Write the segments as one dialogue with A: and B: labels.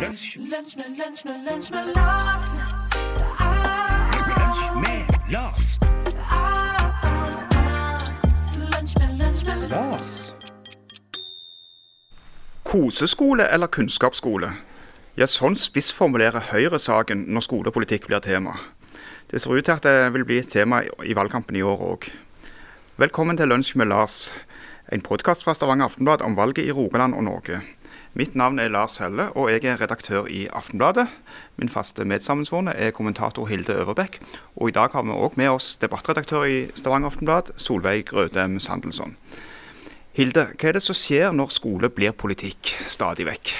A: Lunsj,
B: med, Lars.
A: Lunsj med Lars. Lars.
C: Koseskole eller kunnskapsskole? Ja, sånn spissformulerer Høyre saken når skolepolitikk blir tema. Det ser ut til at det vil bli et tema i valgkampen i år òg. Velkommen til Lunsj med Lars, en podkast fra Stavanger Aftenblad om valget i Rogaland og Norge. Mitt navn er Lars Helle, og jeg er redaktør i Aftenbladet. Min faste medsammensvorne er kommentator Hilde Øverbekk. Og i dag har vi òg med oss debattredaktør i Stavanger Aftenblad, Solveig Grødem Sandelsson. Hilde, hva er det som skjer når skole blir politikk stadig vekk?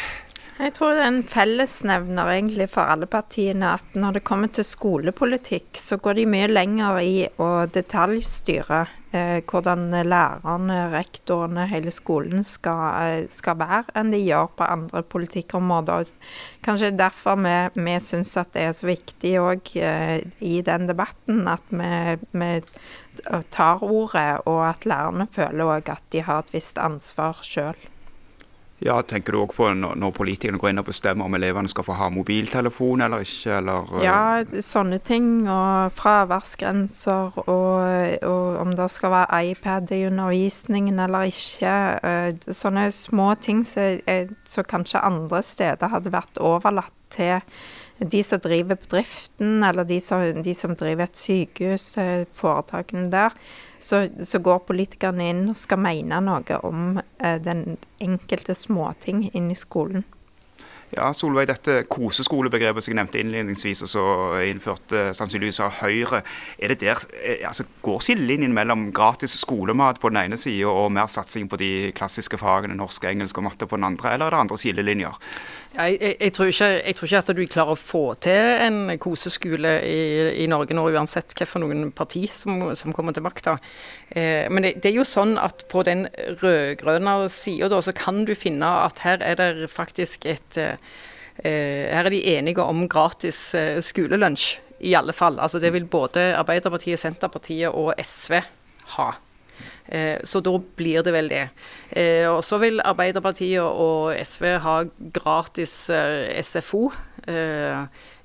D: Jeg tror det er en fellesnevner egentlig for alle partiene at når det kommer til skolepolitikk, så går de mye lenger i å detaljstyre hvordan lærerne, rektorene, hele skolen skal, eh, skal være, enn de gjør på andre politikkområder. Kanskje derfor vi, vi syns at det er så viktig òg eh, i den debatten at vi, vi tar ordet, og at lærerne føler òg at de har et visst ansvar sjøl.
C: Ja, Tenker du òg på når, politikerne går inn og bestemmer om elevene skal få ha mobiltelefon eller ikke? Eller, eh,
D: Ja, sånne ting. Og fraværsgrenser, og, og om det skal være iPad i undervisningen eller ikke. eh, Sånne små ting som som kanskje andre steder hadde vært overlatt til de som driver bedriften, eller de som, de som driver et sykehus, eh, foretakene der. Så, så går politikerne inn og skal mene noe om eh, den enkelte småting inn i skolen.
C: Ja, Solveig, dette koseskolebegrepet som jeg nevnte innledningsvis, og så innførte sannsynligvis av Høyre. Er det der, eh, altså, Går skillelinjen mellom gratis skolemat på den ene sida og mer satsing på de klassiske fagene norsk, engelsk og matte på den andre, eller er det andre skillelinjer?
E: Ja, Jeg, jeg, tror ikke, jeg tror ikke at du klarer å få til en koseskole i, i Norge nå, uansett hvilket parti som, som kommer til makta. Eh, men det, det er jo sånn at på den rød-grønne sida så kan du finne at her er det faktisk et eh, Her er de enige om gratis eh, skolelunsj, i alle fall. Altså Det vil både Arbeiderpartiet, Senterpartiet og SV ha. Eh, Så da blir det vel det. Eh, Og så vil Arbeiderpartiet og SV ha gratis eh, SFO.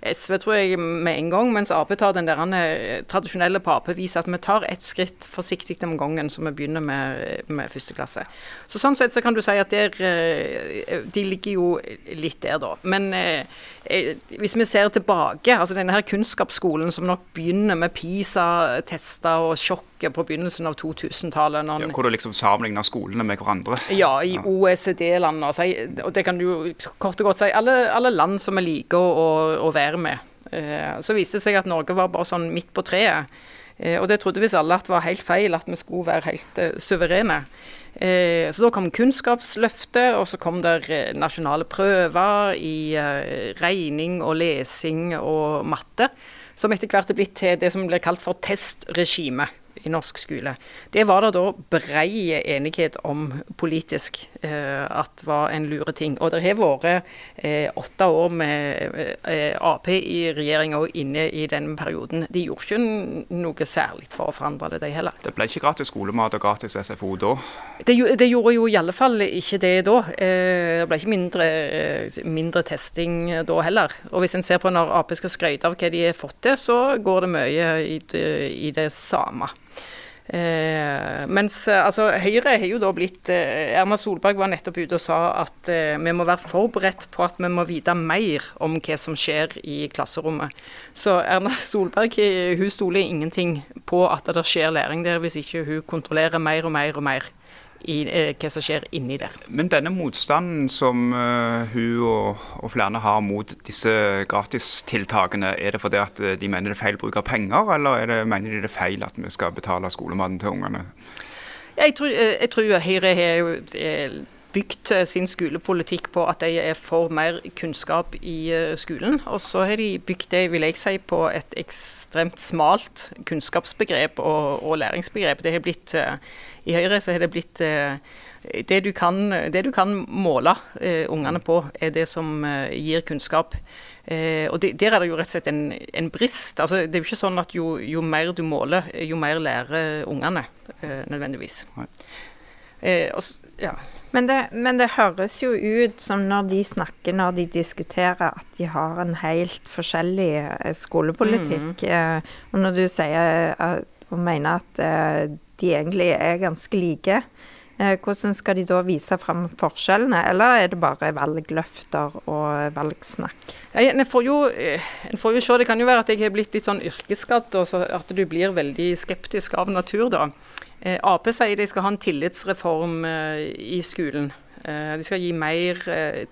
E: SV tror jeg med en gang, mens Ap tar den der eh, tradisjonelle på Ap, viser at vi tar ett skritt forsiktig om gangen, så vi begynner med, med første klasse. Så Sånn sett så kan du si at der, eh, de ligger jo litt der, da. Men eh, eh, hvis vi ser tilbake, altså denne her kunnskapsskolen som nok begynner med PISA-tester og sjokket på begynnelsen av 2000-tallet.
C: Ja, hvor du liksom sammenligner skolene med hverandre?
E: ja, i OECD-landene. Og, og det kan du kort og godt si alle, alle land som vi liker å, å være med. Eh, så viste det seg at Norge var bare sånn midt på treet. Eh, og det trodde visst alle at var helt feil, at vi skulle være helt eh, suverene. Eh, så da kom Kunnskapsløftet, og så kom der eh, nasjonale prøver i regning og lesing og matte. Som etter hvert er blitt til det som blir kalt for testregime i norsk skole. Det var det da brei enighet om politisk eh, at var en lure ting. Og det har vært eh, åtte år med eh, Ap i regjering og inne i den perioden. De gjorde ikke noe særlig for å forandre det, de heller.
C: Det ble ikke gratis skolemat og gratis SFO da.
E: Det, det gjorde jo i alle fall ikke det da. Eh, det ble ikke mindre, eh, mindre testing da heller. Og hvis en ser på når Ap skal skryte av hva de har fått til, så går det mye i det, i det samme. Eh, mens eh, altså, Høyre har jo da blitt eh, Erna Solberg var nettopp ute og sa at eh, vi må være forberedt på at vi må vite mer om hva som skjer i klasserommet. Så Erna Solberg eh, hun stoler ingenting på at det skjer læring der, hvis ikke hun kontrollerer mer og mer og mer i eh, hva som skjer inni der.
C: Men denne motstanden som eh, hun og, og flere har mot disse gratistiltakene, er det fordi at eh, de mener det er feil bruk av penger, eller er det, mener de det er feil at vi skal betale skolematen til ungene?
E: Jeg tror, eh, jeg tror Høyre har bygd eh, sin skolepolitikk på at de er for mer kunnskap i eh, skolen. Og så har de bygd det, vil jeg si, på et ekstremt smalt kunnskapsbegrep og, og læringsbegrep. Det har blitt, eh, I Høyre så har det blitt det du kan, det du kan måle ungene på, er det som gir kunnskap. Eh, og det, Der er det jo rett og slett en, en brist. Altså, det er jo ikke sånn at jo, jo mer du måler, jo mer lærer ungene eh, nødvendigvis. Eh, og, ja.
D: Men det, men det høres jo ut som når de snakker, når de diskuterer, at de har en helt forskjellig eh, skolepolitikk. Mm. og når du sier at, og mener at eh, de egentlig er ganske like, eh, hvordan skal de da vise frem forskjellene? Eller er det bare valgløfter og valgsnakk?
E: Nei, en får, jo, eh, en får jo se, Det kan jo være at jeg har blitt litt sånn yrkesskadd, og så at du blir veldig skeptisk av natur. da. Eh, Ap sier de skal ha en tillitsreform eh, i skolen. Eh, de skal gi mer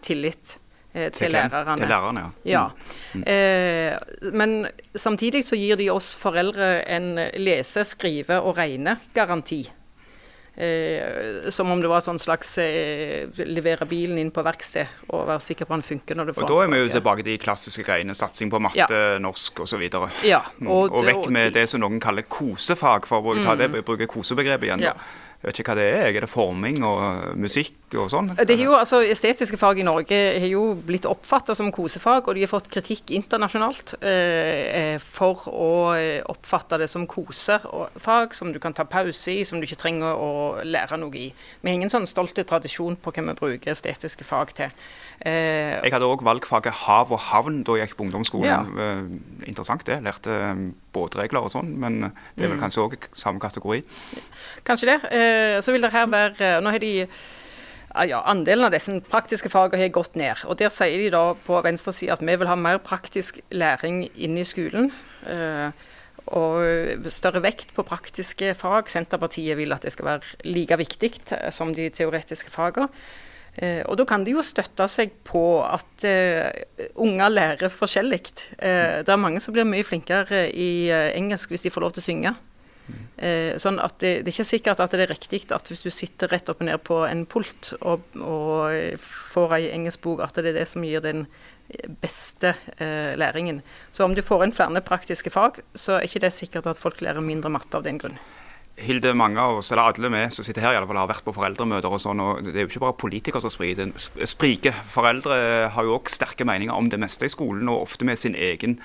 E: tillit til, lærerne.
C: Til lærerne, ja.
E: Ja. Eh, men samtidig så gir de oss foreldre en lese-, skrive- og regnegaranti. Eh, som om det var et slags eh, levere bilen inn på verksted og være sikker på at den funker når du får
C: Og da er vi jo
E: tilbake.
C: til de klassiske greiene. Satsing på matte,
E: Ja.
C: norsk osv.
E: Ja,
C: Mm.
E: og-
C: Og, vekk
E: og-
C: med det som noen kaller kosefag, for å det, bruke kosebegrepet igjen.
E: Ja.
C: Jeg vet ikke hva det er. Er det forming og musikk og sånn?
E: Det er jo, altså, Estetiske fag i Norge har jo blitt oppfatta som kosefag, og de har fått kritikk internasjonalt eh, eh, for å eh, oppfatte det som kosefag, som du kan ta pause i, som du ikke trenger å lære noe i. Vi har ingen sånn stolt tradisjon på hva vi bruker estetiske fag til. Eh,
C: Jeg hadde òg valgfaget hav og havn da jeg gikk på ungdomsskolen. Eh, interessant det. Lærte eh, båtregler og sånn, men det er
E: Mm.
C: vel kanskje òg samme kategori.
E: Kanskje det. Eh, så vil det her være eh, Nå har de ja, Andelen av disse praktiske fagene har gått ned. og Der sier de da på venstre side at vi vil ha mer praktisk læring inn i skolen. eh, og større vekt på praktiske fag. Senterpartiet vil at det skal være like viktig eh, som de teoretiske fagene. Eh, og da kan de jo støtte seg på at unger lærer forskjellig. Det er mange som blir mye flinkere i engelsk hvis de får lov til å synge. Eh, sånn at det, det er ikke sikkert at det er riktig at hvis du sitter rett opp og ned på en pult og, og får ei engelsk bok, at det er det som gir den beste eh, læringen. Så om du får inn flere praktiske fag, så er ikke det sikkert at folk lærer mindre matte av den grunn.
C: Hilde, mange av oss, eller alle vi som sitter her, i alle fall, har vært på foreldremøter og sånn. og Det er jo ikke bare politikere som spriker. Foreldre har jo òg sterke meninger om det meste i skolen, og ofte med sin egen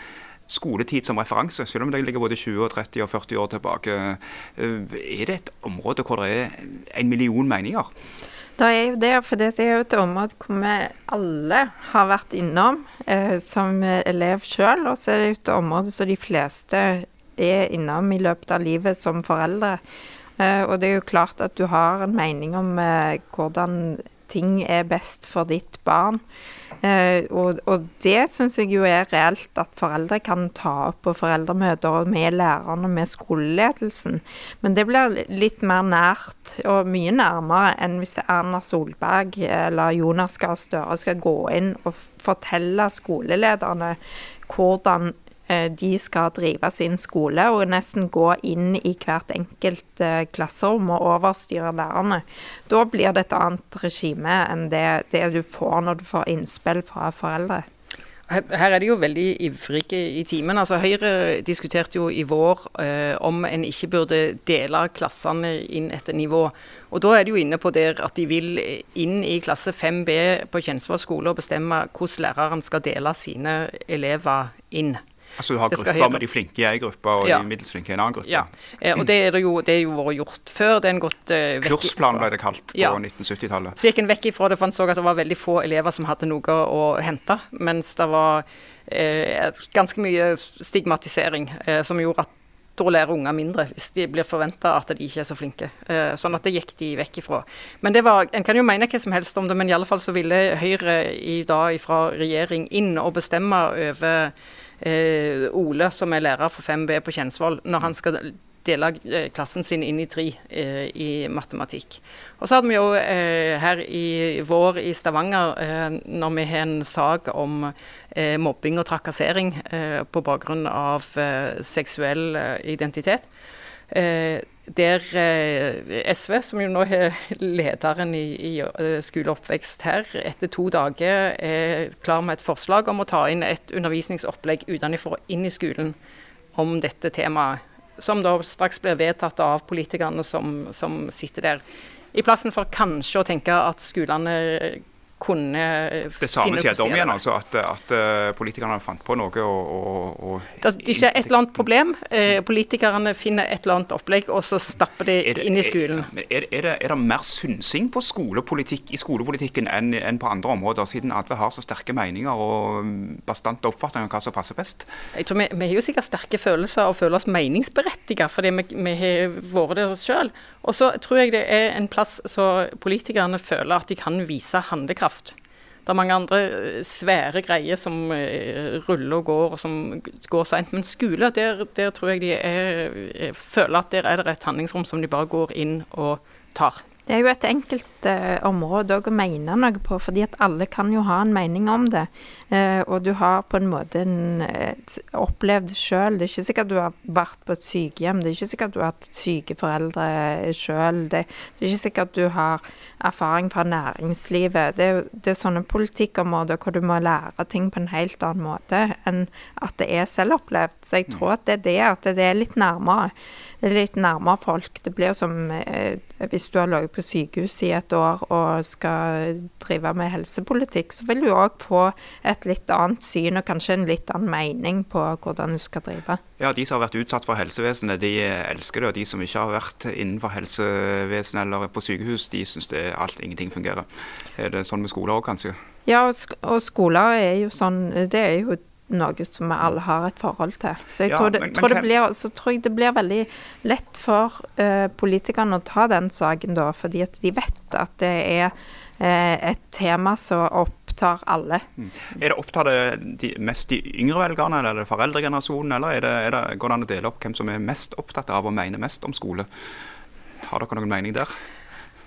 C: skoletid som referanse, selv om det ligger både 20, og 30 og 40 år tilbake. Eh, Er det et område hvor det er en million meninger?
D: Det er jo det, for det er jo et område hvor vi alle har vært innom eh, som elev sjøl. Og så er det et område som de fleste er innom i løpet av livet som foreldre. Eh, og det er jo klart at du har en mening om eh, hvordan ting er best for ditt barn. Eh, og, og det syns jeg jo er reelt at foreldre kan ta opp på foreldremøter og med lærerne og med skoleledelsen. Men det blir litt mer nært og mye nærmere enn hvis Erna Solberg eller Jonas Gahr Støre skal gå inn og fortelle skolelederne hvordan de skal drive sin skole, og nesten gå inn i hvert enkelt eh, klasserom og overstyre lærerne. Da blir det et annet regime enn det, det du får når du får innspill fra foreldre.
E: Her er de jo veldig ivrige i timen. Altså, Høyre diskuterte jo i vår eh, om en ikke burde dele klassene inn etter nivå. Og Da er de jo inne på der at de vil inn i klasse 5B på Kjensvoll skole og bestemme hvordan læreren skal dele sine elever inn.
C: Altså Du har grupper med de flinke i en gruppe og
E: Ja.
C: de middels flinke i en annen gruppe.
E: Ja, eh, og det er det jo, det er jo vært gjort før. Det er en gått eh, vekk
C: Kursplan ble det kalt på
E: Ja.
C: 1970-tallet.
E: Så gikk en vekk ifra det, for en så at det var veldig få elever som hadde noe å hente. Mens det var eh, ganske mye stigmatisering eh, som gjorde at da lære unger mindre hvis de blir forventa at de ikke er så flinke. Eh, sånn at det gikk de vekk ifra. Men det var, En kan jo mene hva som helst om det, men i alle fall så ville Høyre i dag fra regjering inn og bestemme over eh, Ole, som er lærer for 5B på Kjensvoll, når han skal dele eh, klassen sin inn i tre eh, i matematikk. Og så hadde vi jo eh, her i vår i Stavanger, eh, når vi har en sak om eh, mobbing og trakassering eh, på bakgrunn av seksuell identitet. Eh, der eh, SV, som jo nå er lederen i, i eh, skole og oppvekst her, etter to dager er klar med et forslag om å ta inn et undervisningsopplegg utenfra inn i skolen om dette temaet. Som da straks blir vedtatt av politikerne som, som sitter der. I plassen for kanskje å tenke at skolene kunne
C: Det samme skjedde om igjen, altså. At, at eh, politikerne fant på noe og, og, og
E: Det er ikke et eller annet problem. Eh, politikerne finner et eller annet opplegg, og så stapper de
C: det-
E: inn i skolen.
C: Er, er, det, er det mer synsing på skolepolitikk i skolepolitikken enn enn på andre områder, siden alle har så sterke meninger og mm, bastante oppfatninger av hva som passer best?
E: Jeg tror vi, vi har jo sikkert sterke følelser og føler oss meningsberettiget fordi vi, vi har vært der sjøl. Og så tror jeg det er en plass så politikerne føler at de kan vise handlekraft. Det er mange andre eh, svære greier som eh, ruller og går, og som går seint. Men skole, der, der tror jeg de er, eh, føler at der er det et handlingsrom som de bare går inn og tar.
D: Det er jo et enkelt uh, område å mene noe på, fordi at alle kan jo ha en mening om det. Uh, og du har på en måte en, uh, opplevd sjøl. Det er ikke sikkert du har vært på et sykehjem, det er ikke sikkert du har hatt syke foreldre sjøl. Det, det er ikke sikkert du har erfaring fra næringslivet. Det det er sånne politikkområder hvor du må lære ting på en helt annen måte enn at det er selvopplevd. Så jeg tror at det er det, at det er litt nærmere. Det er litt nærmere folk. Det blir som eh, hvis du har ligget på sykehus i et år og skal drive med helsepolitikk, så vil du òg få et litt annet syn og kanskje en litt annen mening på hvordan du skal drive.
C: Ja, De som har vært utsatt for helsevesenet, de elsker det. Og de som ikke har vært innenfor helsevesenet eller på sykehus, de syns det alt, ingenting fungerer. Er det sånn med skoler òg, kanskje?
D: Ja, og skoler er jo sånn Det er jo noe som vi alle har et forhold til. Så jeg
C: Ja,
D: tror, det,
C: men- men
D: tror det blir, så tror jeg det blir veldig lett for uh, politikerne å ta den saken da, fordi at de vet at det er uh, et tema som opptar alle.
C: Er det Opptar det de, mest de yngre velgerne, eller er det foreldregenerasjonen, eller er det, er det, går det an å dele opp hvem som er mest opptatt av og mener mest om skole? Har dere noen mening der?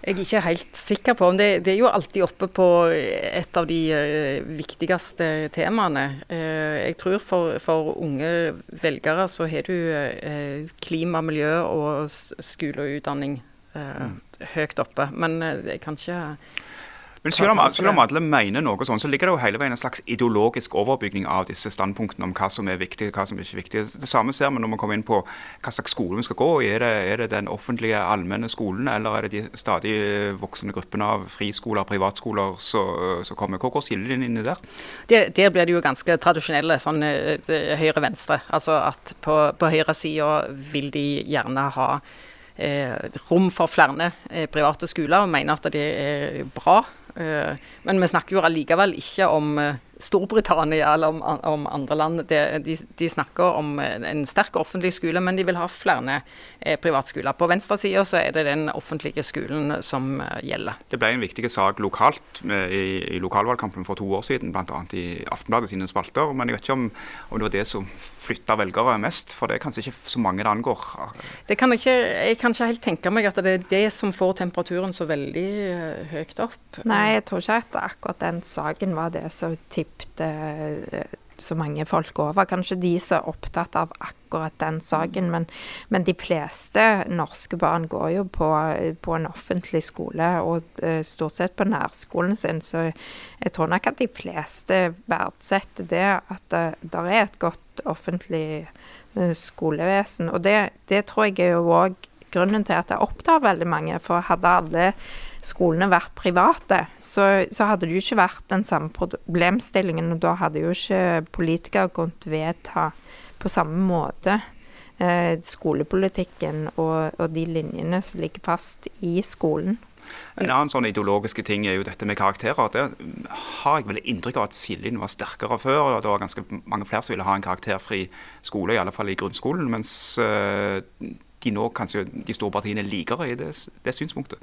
E: Jeg er ikke helt sikker på om det, det er jo alltid oppe på et av de eh, viktigste temaene. Eh, jeg tror for, for unge velgere så har du eh, klima, miljø og skole og utdanning eh, høyt oppe. Men jeg kan ikke
C: Men selv om, selv om alle mener noe sånn, så ligger det jo hele veien en slags ideologisk overbygning av disse standpunktene om hva som er viktig og hva som ikke er viktig. Det samme ser vi når vi kommer inn på hva slags skole vi skal gå i. Er det, er det den offentlige, allmenne skolen, eller er det de stadig voksende gruppene av friskoler og privatskoler som kommer? Hvor går skillelinjene der?
E: Der, der blir det jo ganske tradisjonelle, sånn eh, høyre-venstre. Altså at på, på høyresida vil de gjerne ha eh, rom for flere eh, private skoler, og mener at det er bra. Eh, men vi snakker jo allikevel ikke om eh, Storbritannia eller om, om andre land. De, de snakker om en en sterk offentlig skole, men de vil ha flere eh, privatskoler. På venstresida så er det den offentlige skolen som eh, gjelder.
C: Det ble en viktig sak lokalt i, i lokalvalgkampen for to år siden, bl.a. i Aftenbladet sine spalter. Men jeg vet ikke om, om det var det som flytta velgere mest, for det er kanskje ikke så mange det angår.
E: Det kan jeg, ikke, jeg kan ikke helt tenke meg at det er det som får temperaturen så veldig eh, høyt opp.
D: Nei, jeg tror ikke at akkurat den saken var det som tippte eh, så mange folk over. Kanskje de som er opptatt av akkurat den saken, men, men de fleste norske barn går jo på, på en offentlig skole, og eh, stort sett på nærskolen sin, så jeg tror nok at de fleste verdsetter det at det der er et godt offentlig eh, skolevesen. Og det, det tror jeg er jo òg grunnen til at jeg opptar veldig mange. For hadde alle skolene vært private, så, så hadde det jo ikke vært den samme problemstillingen. Og da hadde jo ikke politikere kunnet vedta på samme måte eh, skolepolitikken og, og de linjene som ligger fast i skolen.
C: En annen sånn ideologiske ting er jo dette med karakterer. Det har jeg vel inntrykk av at Siljen var sterkere før. og Det var ganske mange flere som ville ha en karakterfri skole, i alle fall i grunnskolen. Mens eh, de nå kanskje de store partiene liker i det, det synspunktet?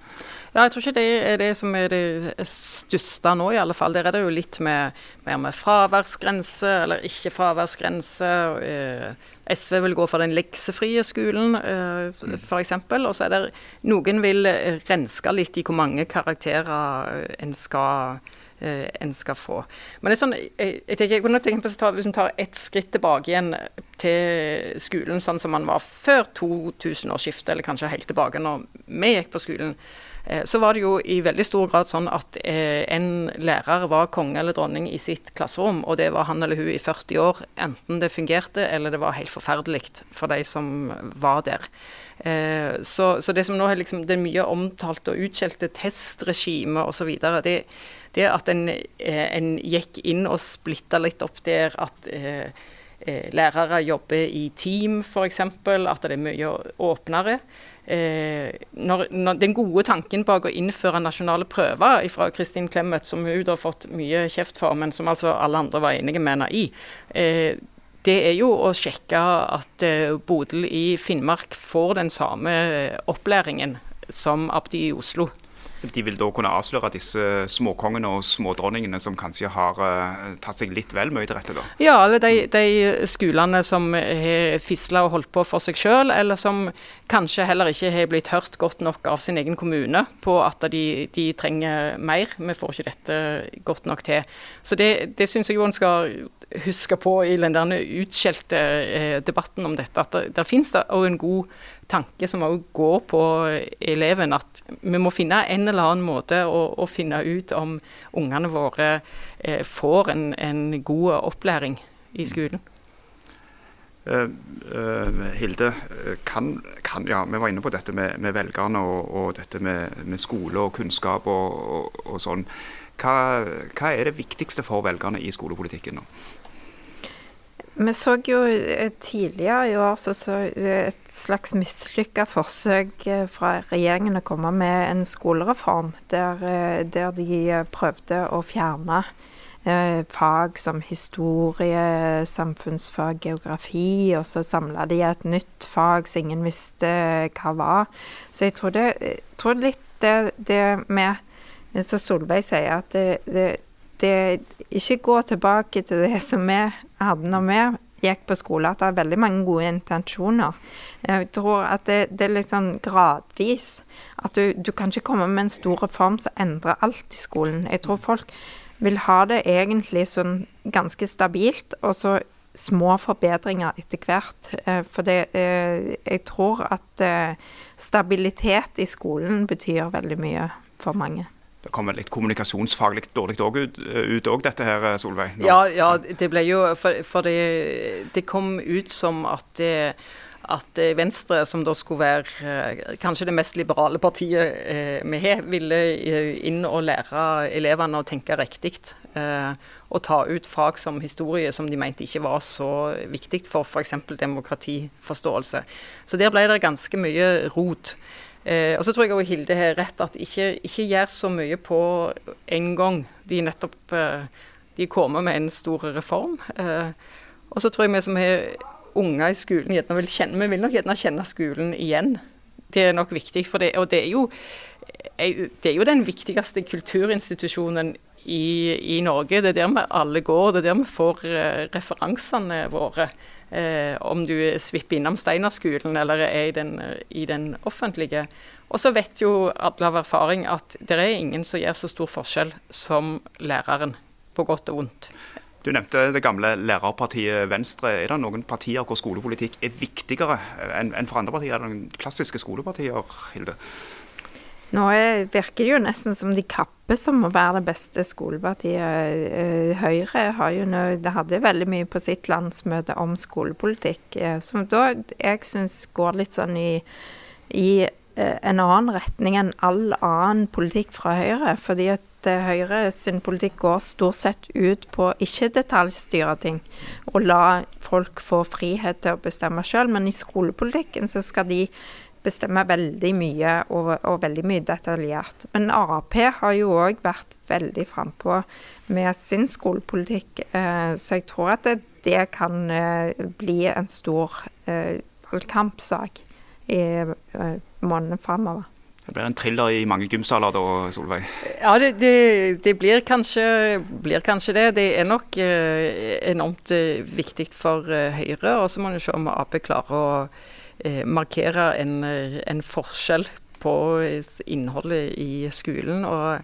E: Ja, jeg tror ikke det er det som er det største nå, i alle fall. Der er det jo litt med, mer med fraværsgrense eller ikke fraværsgrense. Eh, SV vil gå for den leksefrie skolen, eh, f.eks. Og så er det noen vil renske litt i hvor mange karakterer eh, en skal en skal få. Men det er sånn, jeg, jeg tenker, jeg kunne tenke på å ta, hvis vi tar ett skritt tilbake igjen til skolen sånn som man var før 2000-årsskiftet, eller kanskje helt tilbake når vi gikk på skolen, eh, så var det jo i veldig stor grad sånn at eh, en lærer var konge eller dronning i sitt klasserom, og det var han eller hun i 40 år, enten det fungerte eller det var helt forferdelig for de som var der. Eh, så, så det som nå er liksom det mye omtalte og utskjelte testregimet osv., det, det at en, en gikk inn og splitta litt opp der at lærere jobber i team, f.eks. At det er mye åpnere. Eh, når, når den gode tanken bak å innføre nasjonale prøver fra Kristin Clemet, som hun har fått mye kjeft for, men som altså alle andre var enige med henne i, eh, det er jo å sjekke at eh, Bodil i Finnmark får den samme eh, opplæringen som Abdi i Oslo.
C: De vil da kunne avsløre disse småkongene og smådronningene som kanskje har uh, tatt seg litt vel mye til rette, da.
E: Ja, eller de, de skolene som har fisla og holdt på for seg sjøl, eller som kanskje heller ikke har blitt hørt godt nok av sin egen kommune på at de, de trenger mer. Vi får ikke dette godt nok til. Så det, det syns jeg jo en skal huske på i den der utskjelte eh, debatten om dette, at der, der finnes det òg en god tanke som òg går på eleven, at vi må finne en eller annen måte å, å finne ut om ungene våre eh, får en, en, god opplæring i skolen.
C: Uh, uh, Hilde, kan, kan, ja, vi var inne på dette med, med velgerne og, og, dette med, med, skole og kunnskap og, og, og sånn. Hva, hva, er det viktigste for velgerne i skolepolitikken nå?
D: Vi så jo eh, tidligere i år så, så et slags mislykka forsøk eh, fra regjeringen å komme med en skolereform der, eh, der de prøvde å fjerne eh, fag som historie, samfunnsfag, geografi, og så samla de et nytt fag som ingen visste hva var. Så jeg tror, det, jeg tror litt det, det med Som Solveig sier, at det, det det ikke gå tilbake til det som vi hadde når vi gikk på skole, at det er veldig mange gode intensjoner. Jeg tror at det, det er sånn gradvis. At du, du kan ikke komme med en stor reform som endrer alt i skolen. Jeg tror folk vil ha det egentlig sånn ganske stabilt, og så små forbedringer etter hvert. Eh, for det, eh, jeg tror at eh, stabilitet i skolen betyr veldig mye for mange.
C: Det kommer litt kommunikasjonsfaglig dårlig ut òg, dette her, Solveig?
E: Ja, ja, det ble jo For, for det, det, kom ut som at, det, at Venstre, som da skulle være eh, kanskje det mest liberale partiet eh, vi har, ville eh, inn og lære elevene å tenke riktig. Og ta ut fag som historie som de mente ikke var så viktig for f.eks. demokratiforståelse. Så der ble det ganske mye rot. Eh, og så tror jeg også Hilde har rett at ikke, ikke gjør så mye på en gang. De nettopp eh, de kommer med en stor reform. Eh, og så tror jeg vi som har unger i skolen, gjerne vil kjenne, vi vil nok gjerne kjenne skolen igjen. Det er nok viktig for det. Og det er jo, eh, det er jo den viktigste kulturinstitusjonen i, i, Norge. Det er der vi alle går, det er der vi får eh, referansene våre. Eh, om du svipper innom Steinerskolen eller er i den, i den offentlige. Og så vet jo alle av erfaring at det er ingen som gjør så stor forskjell som læreren, på godt og vondt.
C: Du nevnte det gamle lærerpartiet Venstre. Er det noen partier hvor skolepolitikk er viktigere enn for andre partier? Er det noen klassiske skolepartier, Hilde?
D: Nå er, virker det jo nesten som de kappes som å være det beste skolepartiet. Eh, Høyre har jo nå, det hadde veldig mye på sitt landsmøte om skolepolitikk, eh, som da jeg syns går litt sånn i, i eh, en annen retning enn all annen politikk fra Høyre. Fordi at Høyre sin politikk går stort sett ut på ikke detaljstyre ting og la folk få frihet til å bestemme sjøl, men i skolepolitikken så skal de bestemmer veldig mye, og, og veldig mye detaljert. Men Ap har jo òg vært veldig frampå med sin skolepolitikk, eh, så jeg tror at det, det kan eh, bli en stor eh, valgkampsak i eh, månedene framover.
C: Det blir en thriller i mange gymsaler da, Solveig.
E: Ja, det, det, det blir, kanskje, blir kanskje det. Det er nok eh, enormt eh, viktig for eh, Høyre. Og så må vi se om Ap klarer å markere en, eh, en forskjell på eh, innholdet i skolen. og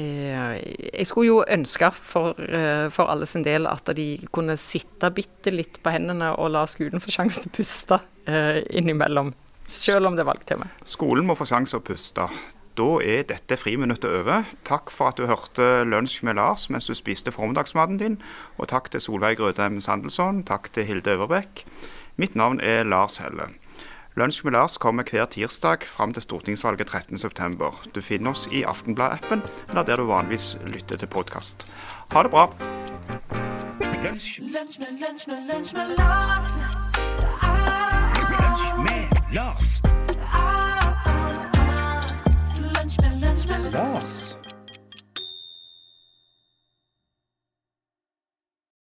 E: eh, jeg skulle jo ønske for, eh, for alle sin del at de kunne sitte bitte litt på hendene og la skolen få sjansen til å puste eh, innimellom. Selv om det er valgtema.
C: Skolen må få sjanse å puste. Da er dette friminuttet over. Takk for at du hørte Lunsj med Lars mens du spiste formiddagsmaten din. Og takk til Solveig Grødheim Sandelsson. Takk til Hilde Øverbekk. Mitt navn er Lars Helle. Lunsj med Lars kommer hver tirsdag fram til stortingsvalget 13.9. Du finner oss i Aftenblad-appen, eller der du vanligvis lytter til podkast. Ha det bra.
A: Lunsj
B: med, Lars. Lunsj med Lars.